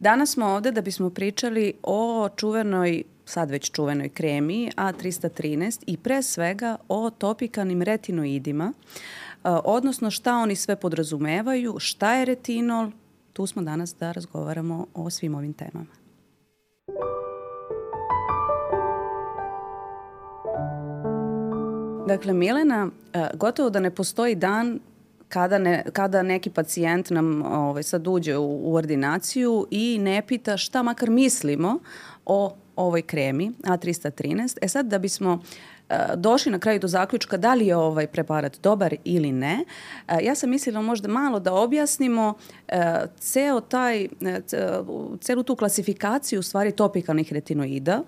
Danas smo ovde da bismo pričali o čuvenoj sad već čuvenoj kremi A313 i pre svega o topikalnim retinoidima, odnosno šta oni sve podrazumevaju, šta je retinol, tu smo danas da razgovaramo o svim ovim temama. Dakle, Milena, gotovo da ne postoji dan kada, ne, kada neki pacijent nam ovaj, sad uđe u, u ordinaciju i ne pita šta makar mislimo o ovoj kremi A313. E sad da bismo e, došli na kraju do zaključka da li je ovaj preparat dobar ili ne, e, ja sam mislila možda malo da objasnimo e, ceo taj, celu tu klasifikaciju u stvari topikalnih retinoida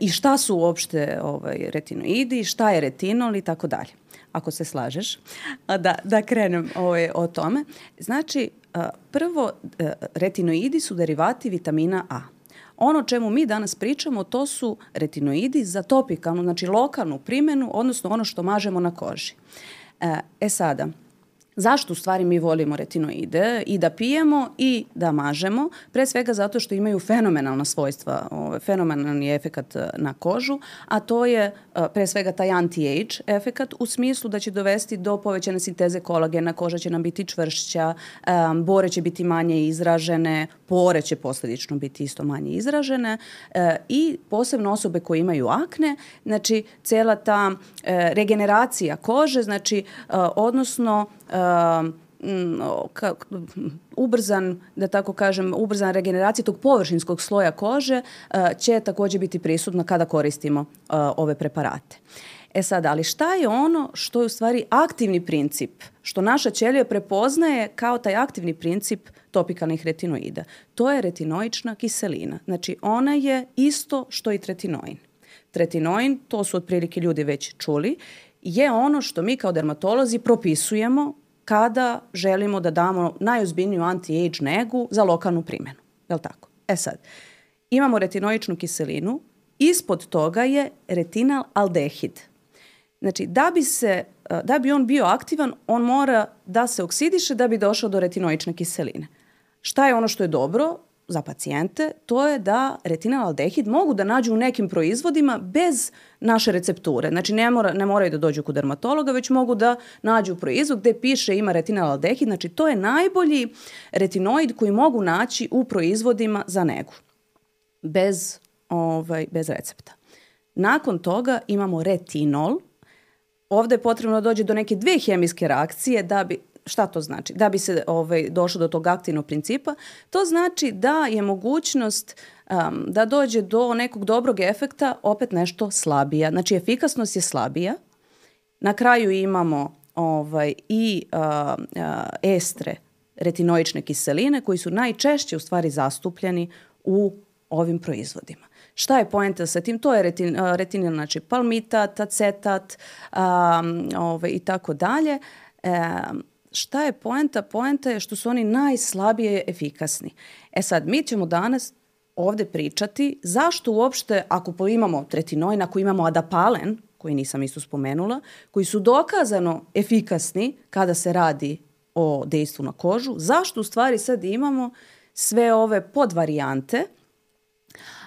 i šta su uopšte ovaj, retinoidi, šta je retinol i tako dalje ako se slažeš, da, da krenem ovaj, o tome. Znači, prvo, retinoidi su derivati vitamina A. Ono čemu mi danas pričamo, to su retinoidi za topikalnu, znači lokalnu primenu, odnosno ono što mažemo na koži. E, e sada, Zašto u stvari mi volimo retinoide i da pijemo i da mažemo? Pre svega zato što imaju fenomenalna svojstva, ovaj, fenomenalni efekat e, na kožu, a to je e, pre svega taj anti-age efekat u smislu da će dovesti do povećane sinteze kolagena, koža će nam biti čvršća, bore će biti manje izražene, pore će posledično biti isto manje izražene e, i posebno osobe koje imaju akne, znači cela ta regeneracija kože, znači odnosno ka, ubrzan, da tako kažem, ubrzan regeneracija tog površinskog sloja kože će takođe biti prisutna kada koristimo ove preparate. E sad, ali šta je ono što je u stvari aktivni princip, što naša ćelija prepoznaje kao taj aktivni princip topikalnih retinoida? To je retinoična kiselina. Znači, ona je isto što i tretinoin. Tretinoin, to su otprilike ljudi već čuli, je ono što mi kao dermatolozi propisujemo kada želimo da damo najozbiljniju anti-age negu za lokalnu primenu. Je li tako? E sad, imamo retinoičnu kiselinu, ispod toga je retinal aldehid. Znači, da bi, se, da bi on bio aktivan, on mora da se oksidiše da bi došao do retinoične kiseline. Šta je ono što je dobro? za pacijente, to je da retinalaldehid mogu da nađu u nekim proizvodima bez naše recepture. Znači ne, mora, ne moraju da dođu kod dermatologa, već mogu da nađu proizvod gde piše ima retinalaldehid. Znači to je najbolji retinoid koji mogu naći u proizvodima za negu. Bez, ovaj, bez recepta. Nakon toga imamo retinol. Ovde je potrebno da dođe do neke dve hemijske reakcije da bi šta to znači? Da bi se ovaj, došlo do tog aktivnog principa, to znači da je mogućnost um, da dođe do nekog dobrog efekta opet nešto slabija. Znači, efikasnost je slabija. Na kraju imamo ovaj, i uh, uh, estre retinoične kiseline koji su najčešće u stvari zastupljeni u ovim proizvodima. Šta je poenta sa tim? To je retin, retinil, znači palmitat, acetat um, ovaj, i tako dalje. Um, šta je poenta? Poenta je što su oni najslabije efikasni. E sad, mi ćemo danas ovde pričati zašto uopšte, ako imamo tretinoin, ako imamo adapalen, koji nisam isto spomenula, koji su dokazano efikasni kada se radi o dejstvu na kožu, zašto u stvari sad imamo sve ove podvarijante,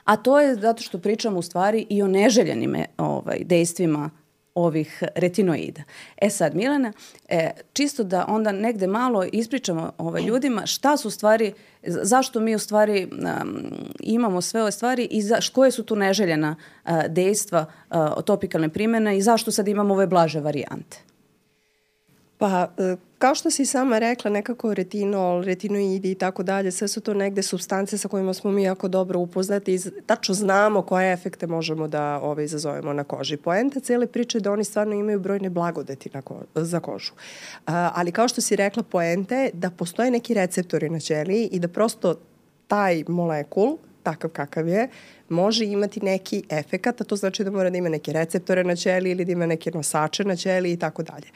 a to je zato što pričamo u stvari i o neželjenim ovaj, dejstvima ovih retinoida. E sad, Milena, e, čisto da onda negde malo ispričamo ovaj, ljudima šta su stvari, zašto mi u stvari um, imamo sve ove stvari i za, koje su tu neželjena uh, dejstva uh, topikalne primene i zašto sad imamo ove blaže varijante. Pa, e, kao što si sama rekla, nekako retinol, retinoidi i tako dalje, sve su to negde substance sa kojima smo mi jako dobro upoznati i tačno znamo koje efekte možemo da ove izazovemo na koži. Poenta cele priče je da oni stvarno imaju brojne blagodeti na ko, za kožu. A, ali kao što si rekla, poenta je da postoje neki receptori na ćeliji i da prosto taj molekul, takav kakav je, može imati neki efekat, a to znači da mora da ima neke receptore na ćeliji ili da ima neke nosače na ćeliji i tako dalje.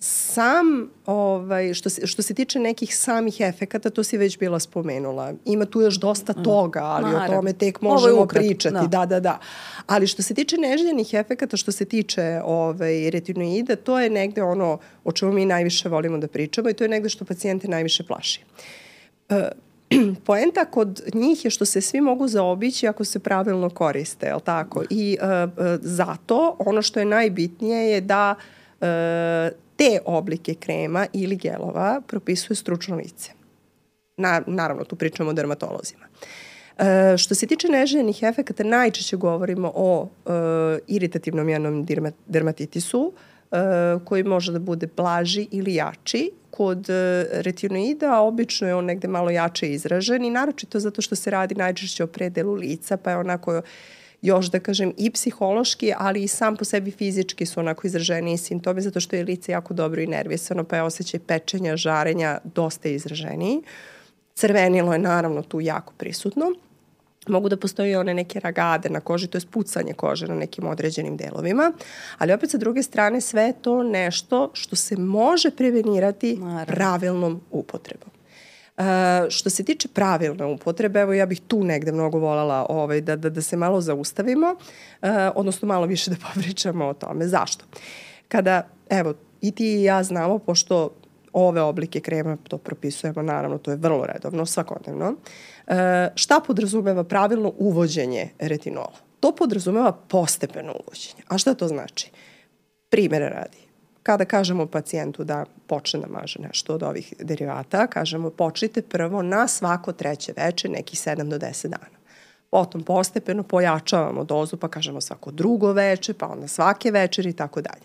Sam, ovaj, što, se, što se tiče nekih samih efekata, to si već bila spomenula. Ima tu još dosta mm. toga, ali Naravno. o tome tek možemo ukrat, pričati. Da. da, da, da. Ali što se tiče neželjenih efekata, što se tiče ovaj, retinoida, to je negde ono o čemu mi najviše volimo da pričamo i to je negde što pacijente najviše plaši. Uh, poenta kod njih je što se svi mogu zaobići ako se pravilno koriste, je tako? I uh, zato ono što je najbitnije je da uh, te oblike krema ili gelova propisuje stručno lice. Na, naravno, tu pričamo o dermatolozima. E, što se tiče neželjenih efekata, najčešće govorimo o e, iritativnom jednom dermatitisu, e, koji može da bude blaži ili jači. Kod e, retinoida obično je on negde malo jače izražen i naročito zato što se radi najčešće o predelu lica, pa je onako još da kažem i psihološki, ali i sam po sebi fizički su onako izraženi simptomi zato što je lice jako dobro i nervisano, pa je osjećaj pečenja, žarenja dosta izraženiji. Crvenilo je naravno tu jako prisutno. Mogu da postoje one neke ragade na koži, to je spucanje kože na nekim određenim delovima, ali opet sa druge strane sve je to nešto što se može prevenirati Naravno. pravilnom upotrebom. Uh, što se tiče pravilne upotrebe, evo ja bih tu negde mnogo volala ovaj, da, da, da se malo zaustavimo, uh, odnosno malo više da popričamo o tome. Zašto? Kada, evo, i ti i ja znamo, pošto ove oblike krema, to propisujemo, naravno, to je vrlo redovno, svakodnevno, uh, šta podrazumeva pravilno uvođenje retinola? To podrazumeva postepeno uvođenje. A šta to znači? Primere radi kada kažemo pacijentu da počne da maže nešto od ovih derivata, kažemo počnite prvo na svako treće veče, nekih 7 do 10 dana. Potom postepeno pojačavamo dozu, pa kažemo svako drugo veče, pa onda svake večeri i tako dalje.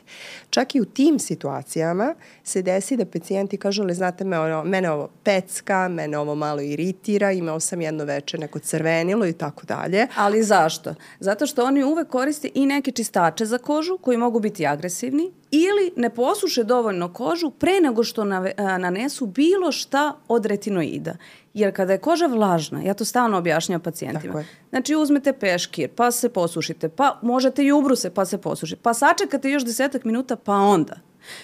Čak i u tim situacijama se desi da pacijenti kažu, ali znate, me, ono, mene ovo pecka, mene ovo malo iritira, imao sam jedno veče neko crvenilo i tako dalje. Ali zašto? Zato što oni uvek koriste i neke čistače za kožu koji mogu biti agresivni ili ne posuše dovoljno kožu pre nego što nanesu bilo šta od retinoida. Jer kada je koža vlažna, ja to stalno objašnjam pacijentima, znači uzmete peškir, pa se posušite, pa možete i ubruse, pa se posušite, pa sačekate još desetak minuta, pa onda.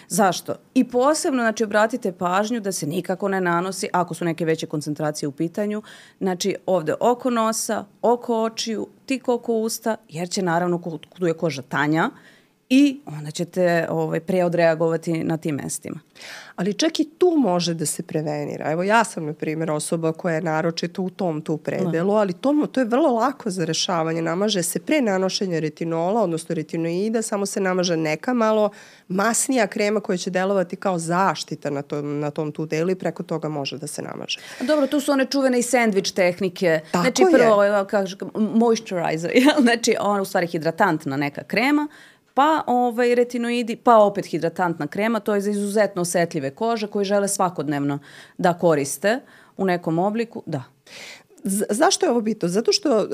Zašto? I posebno, znači, obratite pažnju da se nikako ne nanosi, ako su neke veće koncentracije u pitanju, znači ovde oko nosa, oko očiju, tik oko usta, jer će naravno, tu je koža tanja, i onda ćete ovaj, preodreagovati na tim mestima. Ali čak i tu može da se prevenira. Evo ja sam, na primjer, osoba koja je naročito u tom tu predelu, ali to, to je vrlo lako za rešavanje. Namaže se pre nanošenja retinola, odnosno retinoida, samo se namaže neka malo masnija krema koja će delovati kao zaštita na tom, na tom tu delu i preko toga može da se namaže. Dobro, tu su one čuvene i sandvič tehnike. Tako znači, prvo, je. moisturizer, znači, ona u stvari hidratantna neka krema, pa ovaj, retinoidi, pa opet hidratantna krema, to je za izuzetno osetljive kože koje žele svakodnevno da koriste u nekom obliku, da. Z zašto je ovo bitno? Zato što uh,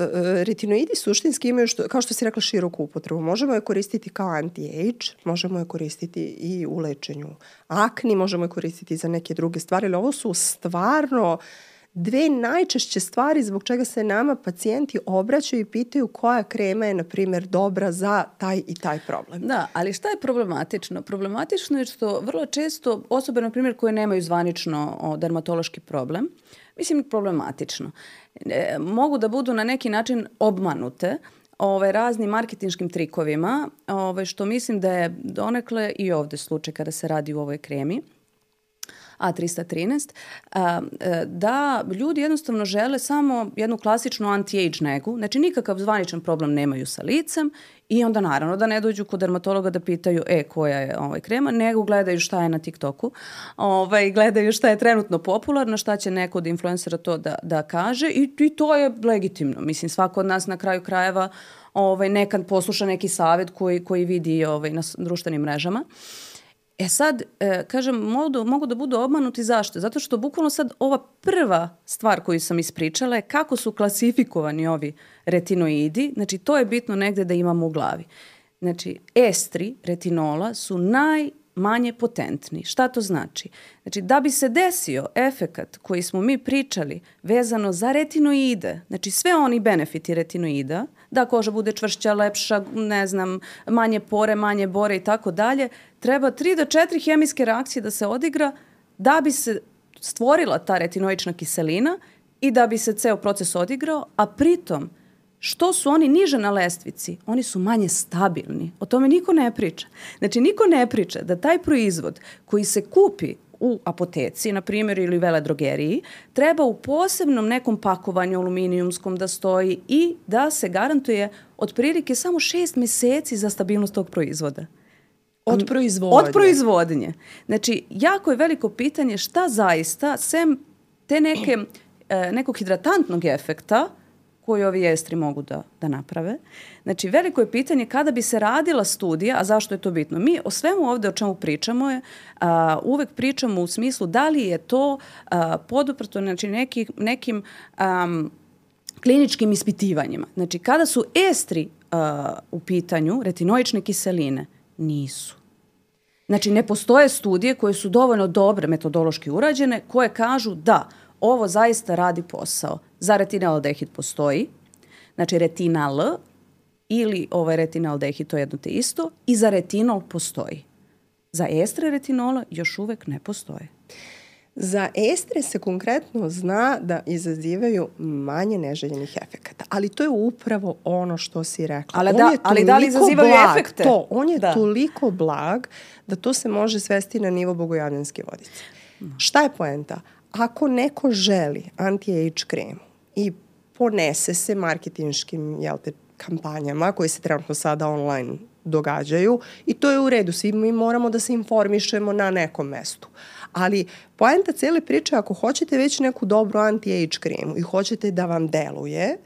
retinoidi suštinski imaju, što, kao što si rekla, široku upotrebu. Možemo je koristiti kao anti-age, možemo je koristiti i u lečenju akni, možemo je koristiti za neke druge stvari, ali ovo su stvarno uh, dve najčešće stvari zbog čega se nama pacijenti obraćaju i pitaju koja krema je, na primjer, dobra za taj i taj problem. Da, ali šta je problematično? Problematično je što vrlo često osobe, na primjer, koje nemaju zvanično dermatološki problem, mislim problematično, e, mogu da budu na neki način obmanute ovaj, raznim marketinškim trikovima, ovaj, što mislim da je donekle i ovde slučaj kada se radi u ovoj kremi. A313, e, da ljudi jednostavno žele samo jednu klasičnu anti-age negu, znači nikakav zvaničan problem nemaju sa licem i onda naravno da ne dođu kod dermatologa da pitaju e, koja je ovaj krema, nego gledaju šta je na TikToku, ovaj, gledaju šta je trenutno popularno, šta će neko od influencera to da, da kaže i, i to je legitimno. Mislim, svako od nas na kraju krajeva ovaj, nekad posluša neki savet koji, koji vidi ovaj, na društvenim mrežama. Uh, E sad, e, kažem, mogu, mogu da budu obmanuti zašto? Zato što bukvalno sad ova prva stvar koju sam ispričala je kako su klasifikovani ovi retinoidi, znači to je bitno negde da imamo u glavi. Znači, estri retinola su naj manje potentni. Šta to znači? Znači, da bi se desio efekat koji smo mi pričali vezano za retinoide, znači sve oni benefiti retinoida, da koža bude čvršća, lepša, ne znam, manje pore, manje bore i tako dalje, treba 3 do 4 hemijske reakcije da se odigra da bi se stvorila ta retinoična kiselina i da bi se ceo proces odigrao, a pritom što su oni niže na lestvici, oni su manje stabilni. O tome niko ne priča. Znači, niko ne priča da taj proizvod koji se kupi u apoteci, na primjer, ili veledrogeriji, treba u posebnom nekom pakovanju aluminijumskom da stoji i da se garantuje otprilike samo šest meseci za stabilnost tog proizvoda. Od proizvodnje. Od proizvodnje. Znači, jako je veliko pitanje šta zaista, sem te neke, e, nekog hidratantnog efekta, koji ovi estri mogu da, da naprave. Znači, veliko je pitanje kada bi se radila studija, a zašto je to bitno? Mi o svemu ovde o čemu pričamo je, a, uvek pričamo u smislu da li je to a, poduprto znači, neki, nekim a, kliničkim ispitivanjima. Znači, kada su estri a, u pitanju, retinoične kiseline, nisu. Znači, ne postoje studije koje su dovoljno dobre metodološki urađene, koje kažu da ovo zaista radi posao. Za retinaldehid postoji, znači retinal ili ovaj retinaldehid, to je jedno te isto, i za retinol postoji. Za estre retinola još uvek ne postoje. Za estre se konkretno zna da izazivaju manje neželjenih efekata, ali to je upravo ono što si rekla. Ali, da, ali da li izazivaju blag, efekte? To, on je da. toliko blag da to se može svesti na nivo bogojavljanske vodice. Šta je poenta? Ako neko želi anti-age kremu i ponese se marketinškim jel te, kampanjama koje se trenutno sada online događaju i to je u redu, svi mi moramo da se informišemo na nekom mestu. Ali poenta cele priče, ako hoćete već neku dobru anti-age kremu i hoćete da vam deluje,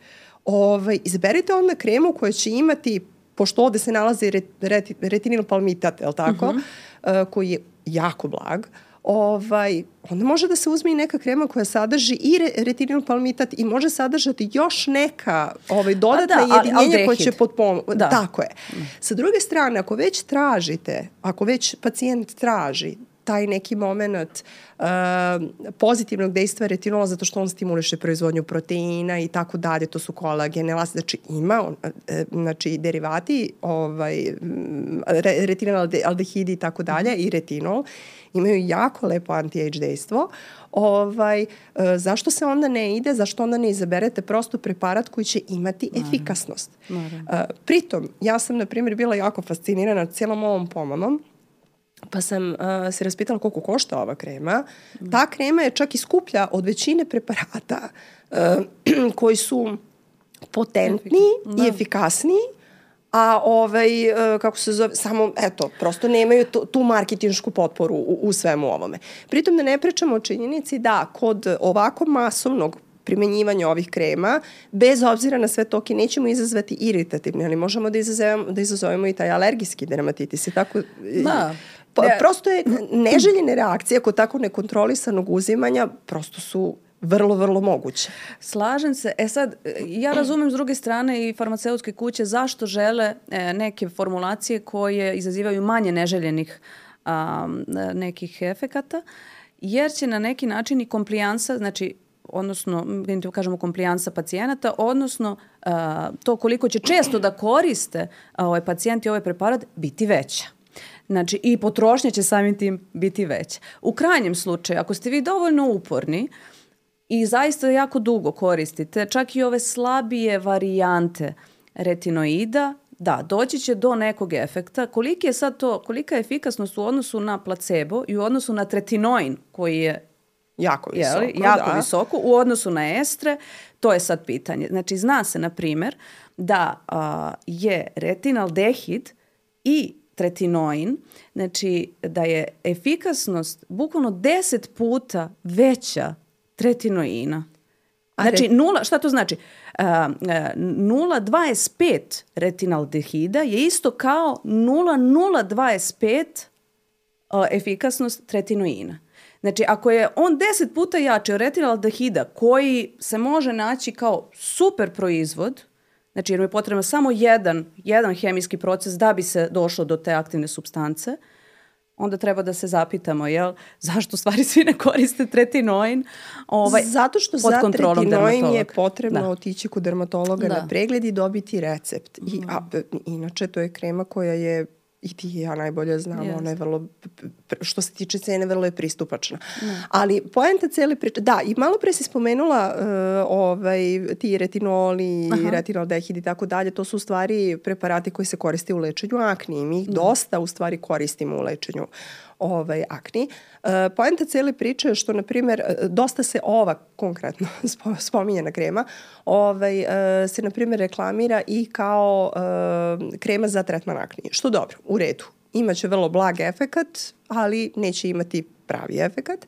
ovaj, izberite onda kremu koja će imati, pošto ovde se nalazi ret, ret, retinil palmitat, je li tako, uh -huh. uh, koji je jako blag, uh, ovaj, onda može da se uzme i neka krema koja sadrži i re, retinil palmitat i može sadržati još neka ovaj, dodatna da, jedinjenja koja će potpomoći. Da. Tako je. Sa druge strane, ako već tražite, ako već pacijent traži taj neki moment uh, pozitivnog dejstva retinola zato što on stimuliše proizvodnju proteina i tako dalje, to su kolagen, elasti, znači ima on, uh, znači derivati ovaj, re, retinol aldehidi i tako dalje i retinol imaju jako lepo anti-age dejstvo. Ovaj, uh, zašto se onda ne ide, zašto onda ne izaberete prosto preparat koji će imati Naravno. efikasnost? Naravno. Pritom, ja sam, na primjer, bila jako fascinirana cijelom ovom pomamom, Pa sam uh, se raspitala koliko košta ova krema. Mm. Ta krema je čak i skuplja od većine preparata uh, koji su potentni da. i efikasniji, a ovaj, uh, kako se zove, samo, eto, prosto nemaju tu, tu marketinšku potporu u, u svemu ovome. Pritom da ne pričamo o činjenici da kod ovako masovnog primenjivanja ovih krema, bez obzira na sve toke, nećemo izazvati iritativne, ali možemo da izazovemo, da izazovemo i taj alergijski dermatitis i tako. Da. Pa, ne. prosto je neželjene reakcije kod tako nekontrolisanog uzimanja prosto su vrlo, vrlo moguće. Slažem se. E sad, ja razumem s druge strane i farmaceutske kuće zašto žele e, neke formulacije koje izazivaju manje neželjenih a, nekih efekata, jer će na neki način i komplijansa, znači odnosno, da kažemo komplijansa pacijenata, odnosno a, to koliko će često da koriste a, ovaj pacijenti ovaj preparat biti veća. Znači i potrošnja će samim tim biti veća. U krajnjem slučaju, ako ste vi dovoljno uporni i zaista jako dugo koristite, čak i ove slabije varijante retinoida, da, doći će do nekog efekta. Koliki je sad to, kolika je efikasnost u odnosu na placebo i u odnosu na tretinoin koji je jako visoko, jeli, jako da. visoko u odnosu na estre, to je sad pitanje. Znači, zna se, na primer, da a, je retinaldehid i tretinoin, znači da je efikasnost bukvalno 10 puta veća tretinoina. Znači, nula, šta to znači? Uh, 0,25 retinaldehida je isto kao 0,025 uh, efikasnost tretinoina. Znači, ako je on 10 puta jači od retinaldehida koji se može naći kao super proizvod, Znači, jer mu je potrebno samo jedan, jedan hemijski proces da bi se došlo do te aktivne substance, onda treba da se zapitamo, jel, zašto stvari svi ne koriste tretinoin ovaj, Zato što za tretinoin je potrebno da. otići kod dermatologa da. na pregled i dobiti recept. I, a, inače, to je krema koja je i ti i ja najbolje znamo, yes. ona je vrlo, što se tiče cene, vrlo je pristupačna. Mm. Ali poenta cele priče, da, i malo pre si spomenula uh, ovaj, ti retinoli, Aha. retinaldehid i tako dalje, to su u stvari preparati koji se koriste u lečenju akni i mi ih mm. dosta u stvari koristimo u lečenju ovaj, akni. E, poenta cele priče je što, na primjer, e, dosta se ova konkretno spominjena krema, ovaj, e, se, na primjer, reklamira i kao e, krema za tretman akni. Što dobro, u redu. Imaće vrlo blag efekat, ali neće imati pravi efekat.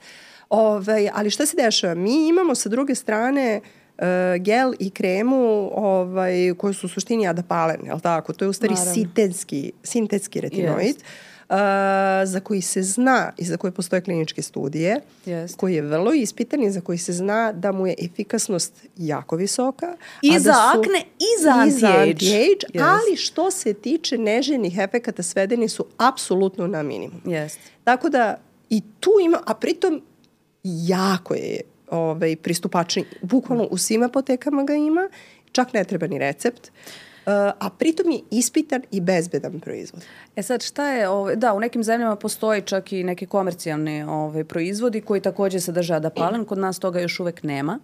Ovaj, ali šta se dešava? Mi imamo sa druge strane uh, gel i kremu ovaj, koje su u suštini adapalene, je li tako? To je u stvari sintetski, sintetski retinoid. Yes Uh, za koji se zna i za koje postoje kliničke studije, yes. koji je vrlo ispitan i za koji se zna da mu je efikasnost jako visoka. I a za da su, akne i za anti-age. anti yes. Ali što se tiče neželjenih efekata svedeni su apsolutno na minimum. Yes. Tako da i tu ima, a pritom jako je ovaj, pristupačni. Bukvalno u svim apotekama ga ima, čak ne treba ni recept. Uh, a pritom je ispitan i bezbedan proizvod. E sad šta je, ovaj, da, u nekim zemljama postoji čak i neki komercijalni ovaj, proizvodi koji takođe sadrže adapalen, kod nas toga još uvek nema.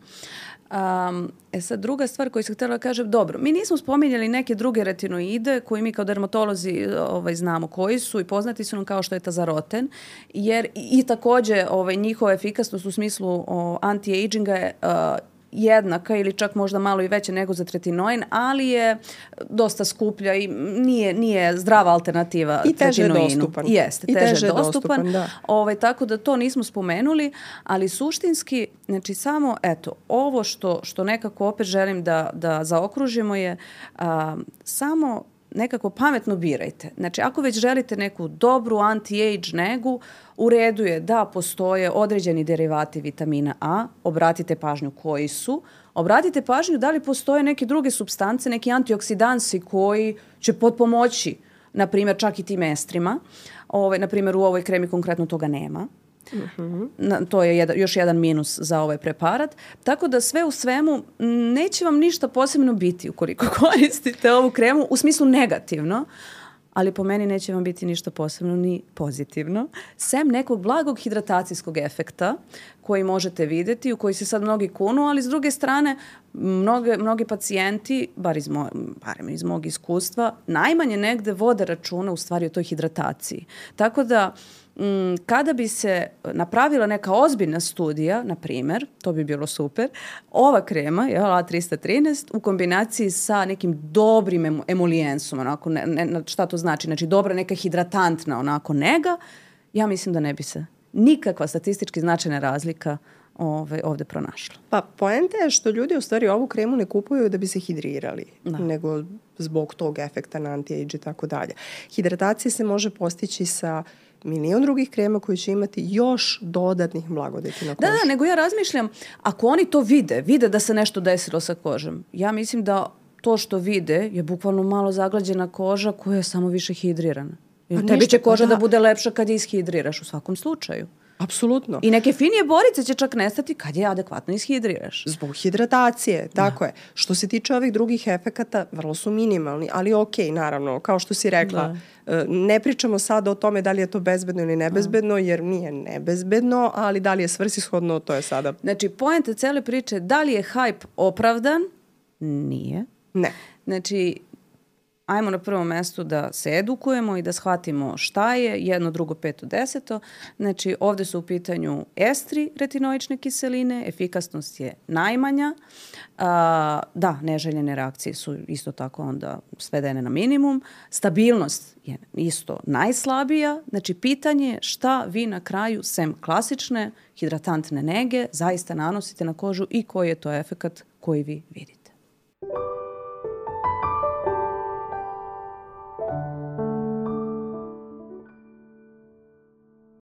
Um, e sad, druga stvar koju sam htjela da kažem, dobro, mi nismo spominjali neke druge retinoide koji mi kao dermatolozi ovaj, znamo koji su i poznati su nam kao što je tazaroten, jer i, i takođe ovaj, njihova efikasnost u smislu anti-aginga je uh, jednaka ili čak možda malo i veća nego za tretinoin, ali je dosta skuplja i nije, nije zdrava alternativa I teže tretinoinu. dostupan. Jeste, I teže, teže dostupan. dostupan da. ovaj, tako da to nismo spomenuli, ali suštinski, znači samo, eto, ovo što, što nekako opet želim da, da zaokružimo je a, samo nekako pametno birajte. Znači, ako već želite neku dobru anti-age negu, u redu je da postoje određeni derivati vitamina A, obratite pažnju koji su, obratite pažnju da li postoje neke druge substance, neki antioksidansi koji će potpomoći, na primjer, čak i tim estrima. Ove, na primjer, u ovoj kremi konkretno toga nema. Mm Na, to je jedan, još jedan minus za ovaj preparat. Tako da sve u svemu neće vam ništa posebno biti ukoliko koristite ovu kremu u smislu negativno, ali po meni neće vam biti ništa posebno ni pozitivno, sem nekog blagog hidratacijskog efekta koji možete videti, u koji se sad mnogi kunu, ali s druge strane mnoge, mnogi pacijenti, bar iz, mo, barem iz mog iskustva, najmanje negde vode računa u stvari o toj hidrataciji. Tako da Mm, kada bi se napravila neka ozbiljna studija, na primer, to bi bilo super, ova krema, je, A313, u kombinaciji sa nekim dobrim emolijensom, onako, ne, ne, šta to znači? Znači, dobra neka hidratantna, onako, nega, ja mislim da ne bi se nikakva statistički značajna razlika ovaj, ovde pronašla. Pa poenta je što ljudi u stvari ovu kremu ne kupuju da bi se hidrirali, da. nego zbog tog efekta na anti-age i tako dalje. Hidratacija se može postići sa uh, milion drugih krema koji će imati još dodatnih blagodeti na koži. Da, da, nego ja razmišljam, ako oni to vide, vide da se nešto desilo sa kožom, ja mislim da to što vide je bukvalno malo zaglađena koža koja je samo više hidrirana. Pa tebi ništa, će koža pa da. da bude lepša kad je ishidriraš u svakom slučaju. Apsolutno. I neke finije borice će čak nestati kad je adekvatno ishidriraš. Zbog hidratacije, tako da. je. Što se tiče ovih drugih efekata, vrlo su minimalni, ali ok, naravno, kao što si rekla, da. E, ne pričamo sada o tome da li je to bezbedno ili nebezbedno, da. jer nije nebezbedno, ali da li je svrsishodno, to je sada... Znači, pojenta cele priče, da li je hype opravdan? Nije. Ne. Znači, ajmo na prvom mestu da se edukujemo i da shvatimo šta je jedno, drugo, peto, deseto. Znači, ovde su u pitanju estri retinoične kiseline, efikasnost je najmanja. A, da, neželjene reakcije su isto tako onda svedene na minimum. Stabilnost je isto najslabija. Znači, pitanje je šta vi na kraju, sem klasične hidratantne nege, zaista nanosite na kožu i koji je to efekat koji vi vidite.